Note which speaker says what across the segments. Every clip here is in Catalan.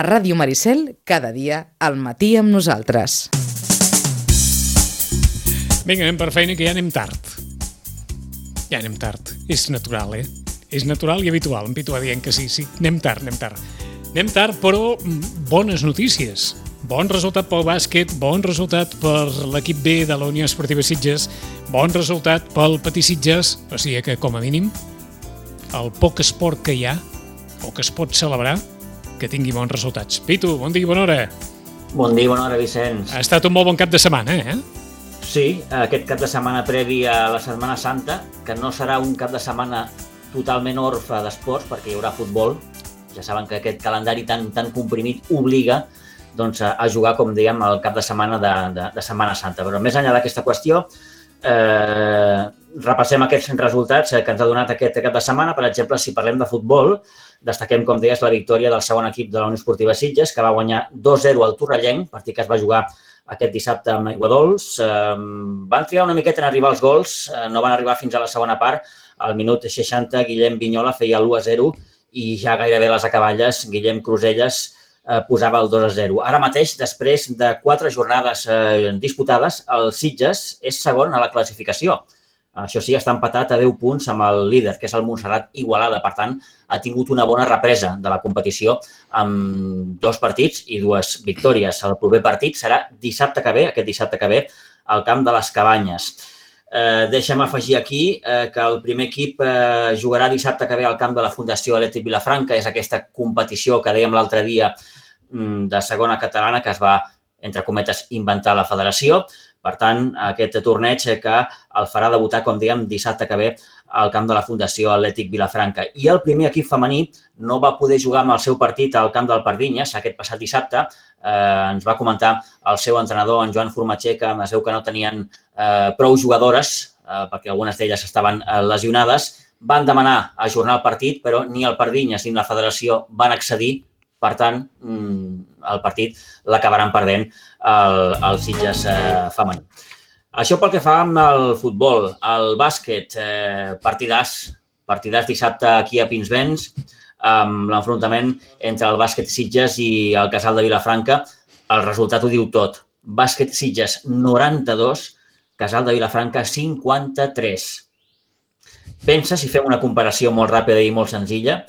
Speaker 1: A Ràdio Maricel, cada dia, al matí amb nosaltres.
Speaker 2: Vinga, anem per feina, que ja anem tard. Ja anem tard. És natural, eh? És natural i habitual. En Pitu va dient que sí, sí. Anem tard, anem tard. Anem tard, però mm, bones notícies. Bon resultat pel bàsquet, bon resultat per l'equip B de la Unió Esportiva Sitges, bon resultat pel Petit Sitges, o sigui que, com a mínim, el poc esport que hi ha, o que es pot celebrar, que tingui bons resultats. Pitu, bon dia i bona hora.
Speaker 3: Bon dia, bona hora, Vicenç.
Speaker 2: Ha estat un molt bon cap de setmana, eh?
Speaker 3: Sí, aquest cap de setmana previ a la Setmana Santa, que no serà un cap de setmana totalment orfe d'esports, perquè hi haurà futbol. Ja saben que aquest calendari tan, tan comprimit obliga doncs, a, jugar, com dèiem, el cap de setmana de, de, de Setmana Santa. Però més enllà d'aquesta qüestió, eh, repassem aquests resultats que ens ha donat aquest cap de setmana. Per exemple, si parlem de futbol, destaquem, com deies, la victòria del segon equip de la Unió Esportiva Sitges, que va guanyar 2-0 al Torrellenc, partit que es va jugar aquest dissabte amb Aiguadols. Van triar una miqueta en arribar als gols, eh, no van arribar fins a la segona part. Al minut 60, Guillem Vinyola feia l'1-0 i ja gairebé les acaballes, Guillem Cruselles eh, posava el 2 a 0. Ara mateix, després de quatre jornades eh, disputades, el Sitges és segon a la classificació. Això sí, està empatat a 10 punts amb el líder, que és el Montserrat Igualada. Per tant, ha tingut una bona represa de la competició amb dos partits i dues victòries. El proper partit serà dissabte que ve, aquest dissabte que ve, al camp de les Cabanyes. Eh, deixa'm afegir aquí eh, que el primer equip eh, jugarà dissabte que ve al camp de la Fundació Elèctric Vilafranca. És aquesta competició que dèiem l'altre dia mm, de segona catalana que es va, entre cometes, inventar la federació. Per tant, aquest torneig que el farà debutar, com dèiem, dissabte que ve al camp de la Fundació Atlètic Vilafranca. I el primer equip femení no va poder jugar amb el seu partit al camp del Pardinyes aquest passat dissabte. Eh, ens va comentar el seu entrenador, en Joan Formatger, que es veu que no tenien eh, prou jugadores, eh, perquè algunes d'elles estaven eh, lesionades. Van demanar ajornar el partit, però ni el Pardinyes ni la federació van accedir per tant, mm, el partit l'acabaran perdent el, el Sitges eh, femení. Això pel que fa amb el futbol. El bàsquet, eh, partidàs, partidàs dissabte aquí a Pinsbens, amb l'enfrontament entre el bàsquet Sitges i el Casal de Vilafranca. El resultat ho diu tot. Bàsquet Sitges 92, Casal de Vilafranca 53. Pensa, si fem una comparació molt ràpida i molt senzilla,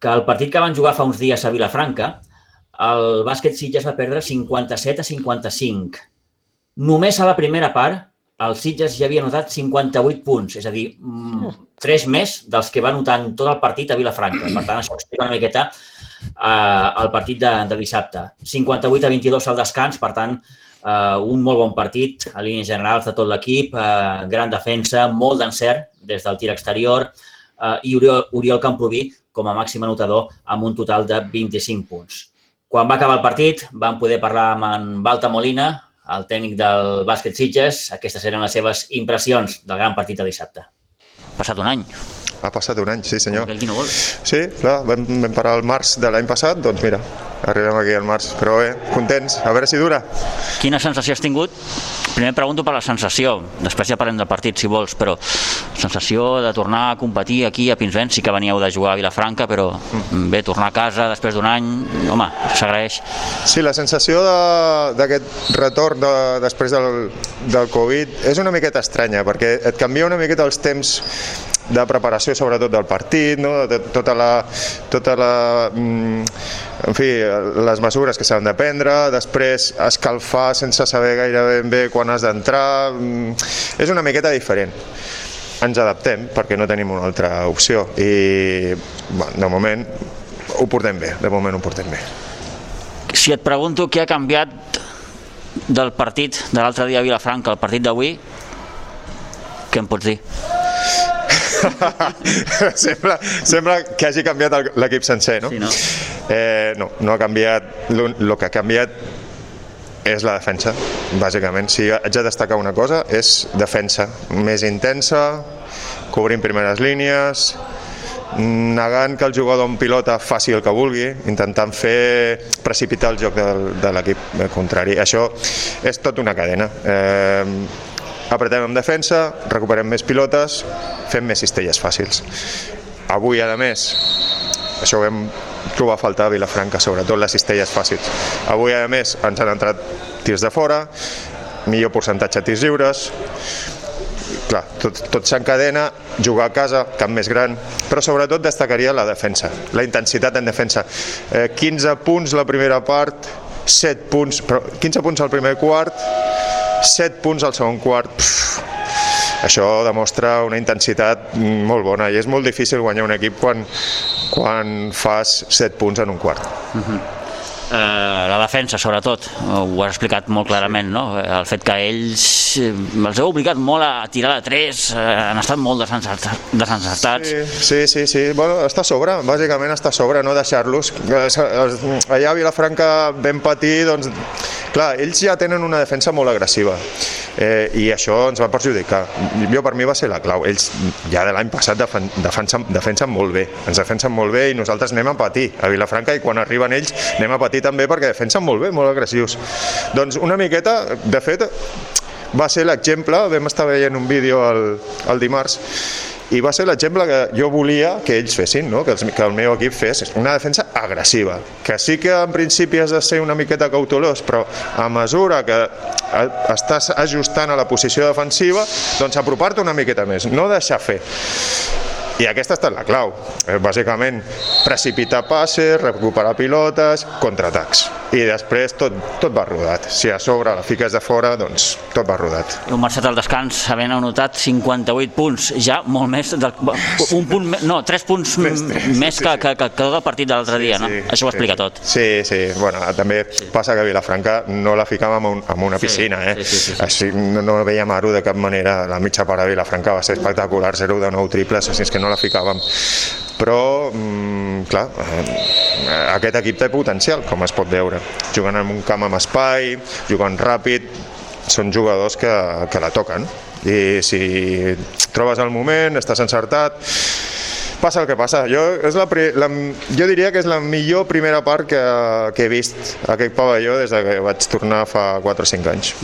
Speaker 3: que el partit que van jugar fa uns dies a Vilafranca, el bàsquet Sitges va perdre 57 a 55. Només a la primera part, el Sitges ja havia notat 58 punts, és a dir, mm, tres més dels que va notar en tot el partit a Vilafranca. Per tant, això explica una miqueta eh, el partit de, de dissabte. 58 a 22 al descans, per tant, eh, un molt bon partit a línies generals de tot l'equip, eh, gran defensa, molt d'encert des del tir exterior, eh, i Oriol, Oriol Camproví com a màxim anotador amb un total de 25 punts. Quan va acabar el partit, vam poder parlar amb en Balta Molina, el tècnic del bàsquet Sitges. Aquestes eren les seves impressions del gran partit de dissabte.
Speaker 4: Passat un any.
Speaker 5: Ha passat un any, sí senyor.
Speaker 4: No.
Speaker 5: Sí, clar, vam, vam parar al març de l'any passat, doncs mira, arribem aquí al març. Però bé, contents, a veure si dura.
Speaker 4: Quina sensació has tingut? Primer pregunto per la sensació, després ja parlem del partit si vols, però sensació de tornar a competir aquí a Pinsbens, sí que veníeu de jugar a Vilafranca, però bé, tornar a casa després d'un any, home, s'agraeix.
Speaker 5: Sí, la sensació de- d'aquest retorn de, després del, del Covid és una miqueta estranya, perquè et canvia una miqueta els temps de preparació sobretot del partit, no? de tota la, tota la, mm, en fi, les mesures que s'han de prendre, després escalfar sense saber gaire ben bé quan has d'entrar, mm, és una miqueta diferent. Ens adaptem perquè no tenim una altra opció i bueno, de moment ho portem bé, de moment ho portem bé.
Speaker 4: Si et pregunto què ha canviat del partit de l'altre dia a Vilafranca al partit d'avui, què em pots dir?
Speaker 5: sembla, sembla que hagi canviat l'equip sencer, no?
Speaker 4: Sí, no?
Speaker 5: Eh, no, no ha canviat, el que ha canviat és la defensa, bàsicament. Si haig de destacar una cosa, és defensa més intensa, cobrint primeres línies, negant que el jugador en pilota faci el que vulgui, intentant fer precipitar el joc del, de l'equip contrari. Això és tot una cadena. Eh, apretem en defensa, recuperem més pilotes, fem més cistelles fàcils. Avui, a més, això ho vam trobar a faltar a Vilafranca, sobretot les cistelles fàcils. Avui, a més, ens han entrat tirs de fora, millor percentatge de tirs lliures, clar, tot, tot s'encadena, jugar a casa, camp més gran, però sobretot destacaria la defensa, la intensitat en defensa. Eh, 15 punts la primera part, 7 punts, però 15 punts al primer quart, 7 punts al segon quart, pff, això demostra una intensitat molt bona i és molt difícil guanyar un equip quan, quan fas 7 punts en un quart. Uh -huh.
Speaker 4: Eh, la defensa, sobretot, ho has explicat molt clarament, no? el fet que ells eh, els heu obligat molt a tirar de 3, eh, han estat molt desencertats.
Speaker 5: Sí, sí, sí, sí. Bueno, està a sobre, bàsicament està a sobre, no deixar-los. Allà a Vilafranca ben patir, doncs, clar, ells ja tenen una defensa molt agressiva eh, i això ens va perjudicar. Jo per mi va ser la clau. Ells ja de l'any passat defen defensen, defensen molt bé, ens defensen molt bé i nosaltres anem a patir a Vilafranca i quan arriben ells anem a patir també perquè defensen molt bé, molt agressius. Doncs una miqueta, de fet, va ser l'exemple, vam estar veient un vídeo el, el dimarts, i va ser l'exemple que jo volia que ells fessin, no? que, els, que el meu equip fes, una defensa agressiva, que sí que en principi has de ser una miqueta cautelós, però a mesura que estàs ajustant a la posició defensiva, doncs apropar-te una miqueta més, no deixar fer. I aquesta ha estat la clau. Eh, bàsicament, precipitar passes, recuperar pilotes, contraatacs. I després tot, tot va rodat. Si a sobre la fiques de fora, doncs tot va rodat.
Speaker 4: Heu marxat al descans havent anotat 58 punts, ja molt més, del, un punt, no, 3 punts més, més sí, que, que, que, que tot el partit de l'altre sí, dia, no? Sí, Això ho explica
Speaker 5: sí,
Speaker 4: tot.
Speaker 5: Sí, sí, bueno, també sí. passa que Vilafranca no la ficàvem en, en una piscina, eh? Sí, sí, sí, sí. Així no, no veiem aro de cap manera, la mitja part de Vilafranca va ser espectacular, 0 de 9 triples, així és que no la ficàvem. Però, mm, clar, eh, aquest equip té potencial, com es pot veure. Jugant en un camp amb espai, jugant ràpid, són jugadors que, que la toquen. I si trobes el moment, estàs encertat, passa el que passa. Jo, és la, la, jo diria que és la millor primera part que, que he vist aquest pavelló des de que vaig tornar fa 4 o 5 anys.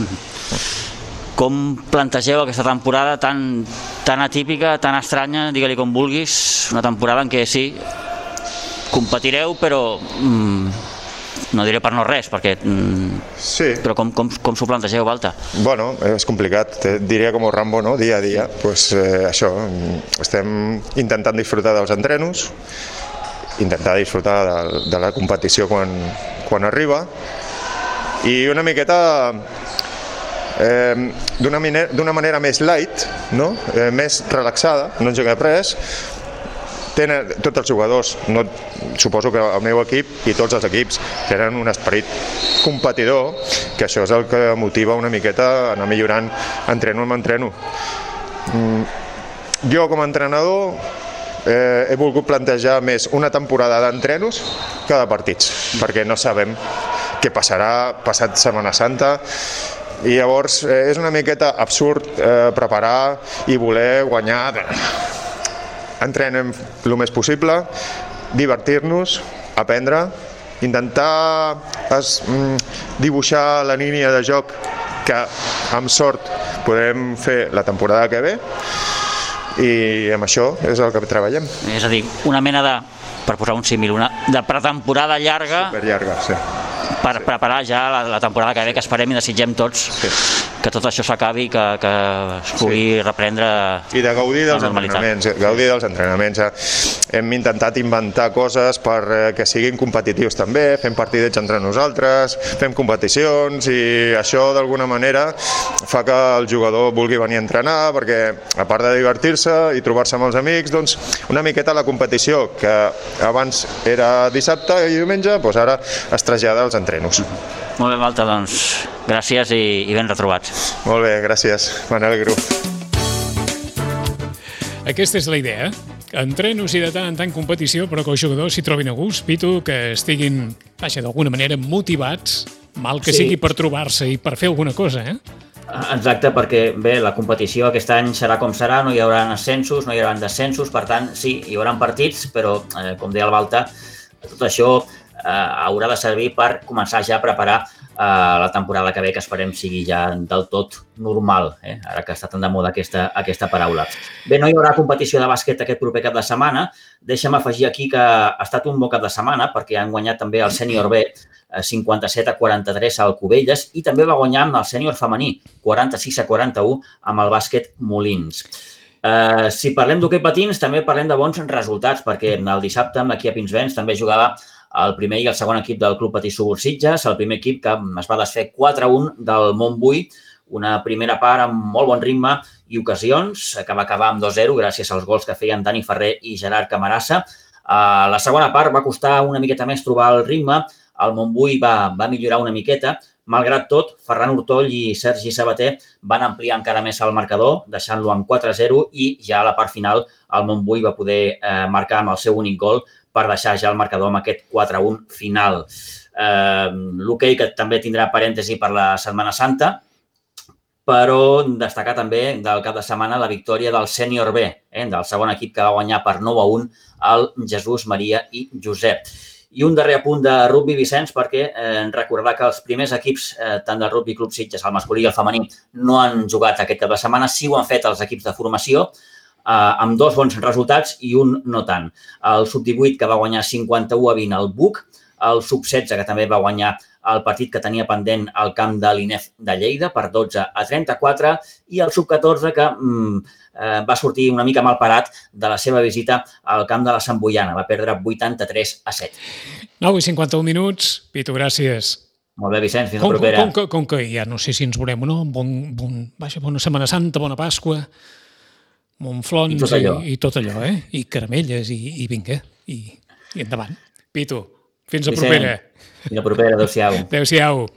Speaker 4: Com plantegeu aquesta temporada tan, tan atípica, tan estranya, digue-li com vulguis, una temporada en què sí, competireu, però mm, no diré per no res, perquè... Mm,
Speaker 5: sí.
Speaker 4: Però com, com, com s'ho plantegeu, Balta?
Speaker 5: Bueno, és complicat, diria com Rambo, no?, dia a dia. pues, eh, això, estem intentant disfrutar dels entrenos, intentar disfrutar de, de la competició quan, quan arriba, i una miqueta eh, d'una manera, manera més light, no? eh, més relaxada, no ens juguem res, tenen tots els jugadors, no, suposo que el meu equip i tots els equips tenen un esperit competidor, que això és el que motiva una miqueta a anar millorant entreno amb entreno. Mm, jo com a entrenador eh, he volgut plantejar més una temporada d'entrenos que de partits, perquè no sabem què passarà passat Setmana Santa, i llavors eh, és una miqueta absurd eh, preparar i voler guanyar. Entrenem el més possible divertir-nos, aprendre intentar es, mm, dibuixar la línia de joc que amb sort podrem fer la temporada que ve. I amb això és el que treballem.
Speaker 4: És a dir, una mena de, per posar un símil, una de pretemporada llarga,
Speaker 5: Super llarga sí
Speaker 4: per preparar ja la, la temporada que ve, que esperem i desitgem tots sí. Que tot això s'acabi i que, que es pugui sí. reprendre
Speaker 5: I de gaudir dels entrenaments, gaudir dels entrenaments. Hem intentat inventar coses per eh, que siguin competitius també, fem partidets entre nosaltres, fem competicions i això d'alguna manera fa que el jugador vulgui venir a entrenar perquè a part de divertir-se i trobar-se amb els amics, doncs una miqueta la competició que abans era dissabte i diumenge, doncs ara es trasllada als entrenos.
Speaker 4: Molt bé, Malta, doncs gràcies i, i ben retrobats.
Speaker 5: Molt bé, gràcies, m'alegro.
Speaker 2: Aquesta és la idea, entrenos i de tant en tant competició, però que els jugadors s'hi trobin a gust, Pitu, que estiguin, vaja, d'alguna manera motivats, mal que sí. sigui per trobar-se i per fer alguna cosa, eh?
Speaker 3: Exacte, perquè bé, la competició aquest any serà com serà, no hi haurà ascensos, no hi haurà descensos, per tant, sí, hi haurà partits, però, eh, com deia el Balta, tot això eh, haurà de servir per començar ja a preparar eh, la temporada que ve, que esperem sigui ja del tot normal, eh? ara que està tan de moda aquesta, aquesta paraula. Bé, no hi haurà competició de bàsquet aquest proper cap de setmana. Deixa'm afegir aquí que ha estat un bon cap de setmana perquè han guanyat també el sènior B 57 eh, a 43 al Cubelles i també va guanyar amb el sènior femení 46 a 41 amb el bàsquet Molins. Uh, si parlem d'hoquei patins, també parlem de bons resultats, perquè el dissabte aquí a Pinsbens també jugava el primer i el segon equip del Club Patí Subursitges, el primer equip que es va desfer 4-1 del Montbui, una primera part amb molt bon ritme i ocasions, que va acabar amb 2-0 gràcies als gols que feien Dani Ferrer i Gerard Camarassa. Uh, la segona part va costar una miqueta més trobar el ritme, el Montbui va, va millorar una miqueta, Malgrat tot, Ferran Hurtoll i Sergi Sabater van ampliar encara més el marcador, deixant-lo amb 4-0 i ja a la part final el Montbui va poder eh, marcar amb el seu únic gol per deixar ja el marcador amb aquest 4-1 final. Eh, L'hoquei que també tindrà parèntesi per la Setmana Santa, però destacar també del cap de setmana la victòria del sènior B, eh, del segon equip que va guanyar per 9 a 1 el Jesús, Maria i Josep. I un darrer apunt de rugby, Vicenç, perquè eh, recordar que els primers equips, eh, tant del rugby club Sitges, el masculí i el femení, no han jugat aquest cap de setmana, sí ho han fet els equips de formació, amb dos bons resultats i un no tant. El sub-18, que va guanyar 51 a 20 al BUC, el sub-16, que també va guanyar el partit que tenia pendent al camp de l'INEF de Lleida per 12 a 34 i el sub-14 que mm, eh, va sortir una mica mal parat de la seva visita al camp de la Sant Boiana. Va perdre 83 a 7.
Speaker 2: 9 i 51 minuts. Pitu, gràcies.
Speaker 3: Molt bé, Vicenç, fins la propera.
Speaker 2: Com, com, com que ja no sé si ens veurem o no, bon, bon, vaja, bona Setmana Santa, bona Pasqua, Montflons
Speaker 3: I tot allò.
Speaker 2: i, i tot allò, eh? I caramelles, i, i vinga, i, i endavant. Pitu, fins
Speaker 3: Vicent,
Speaker 2: propera.
Speaker 3: Fins la propera, adéu-siau.
Speaker 2: Adéu-siau.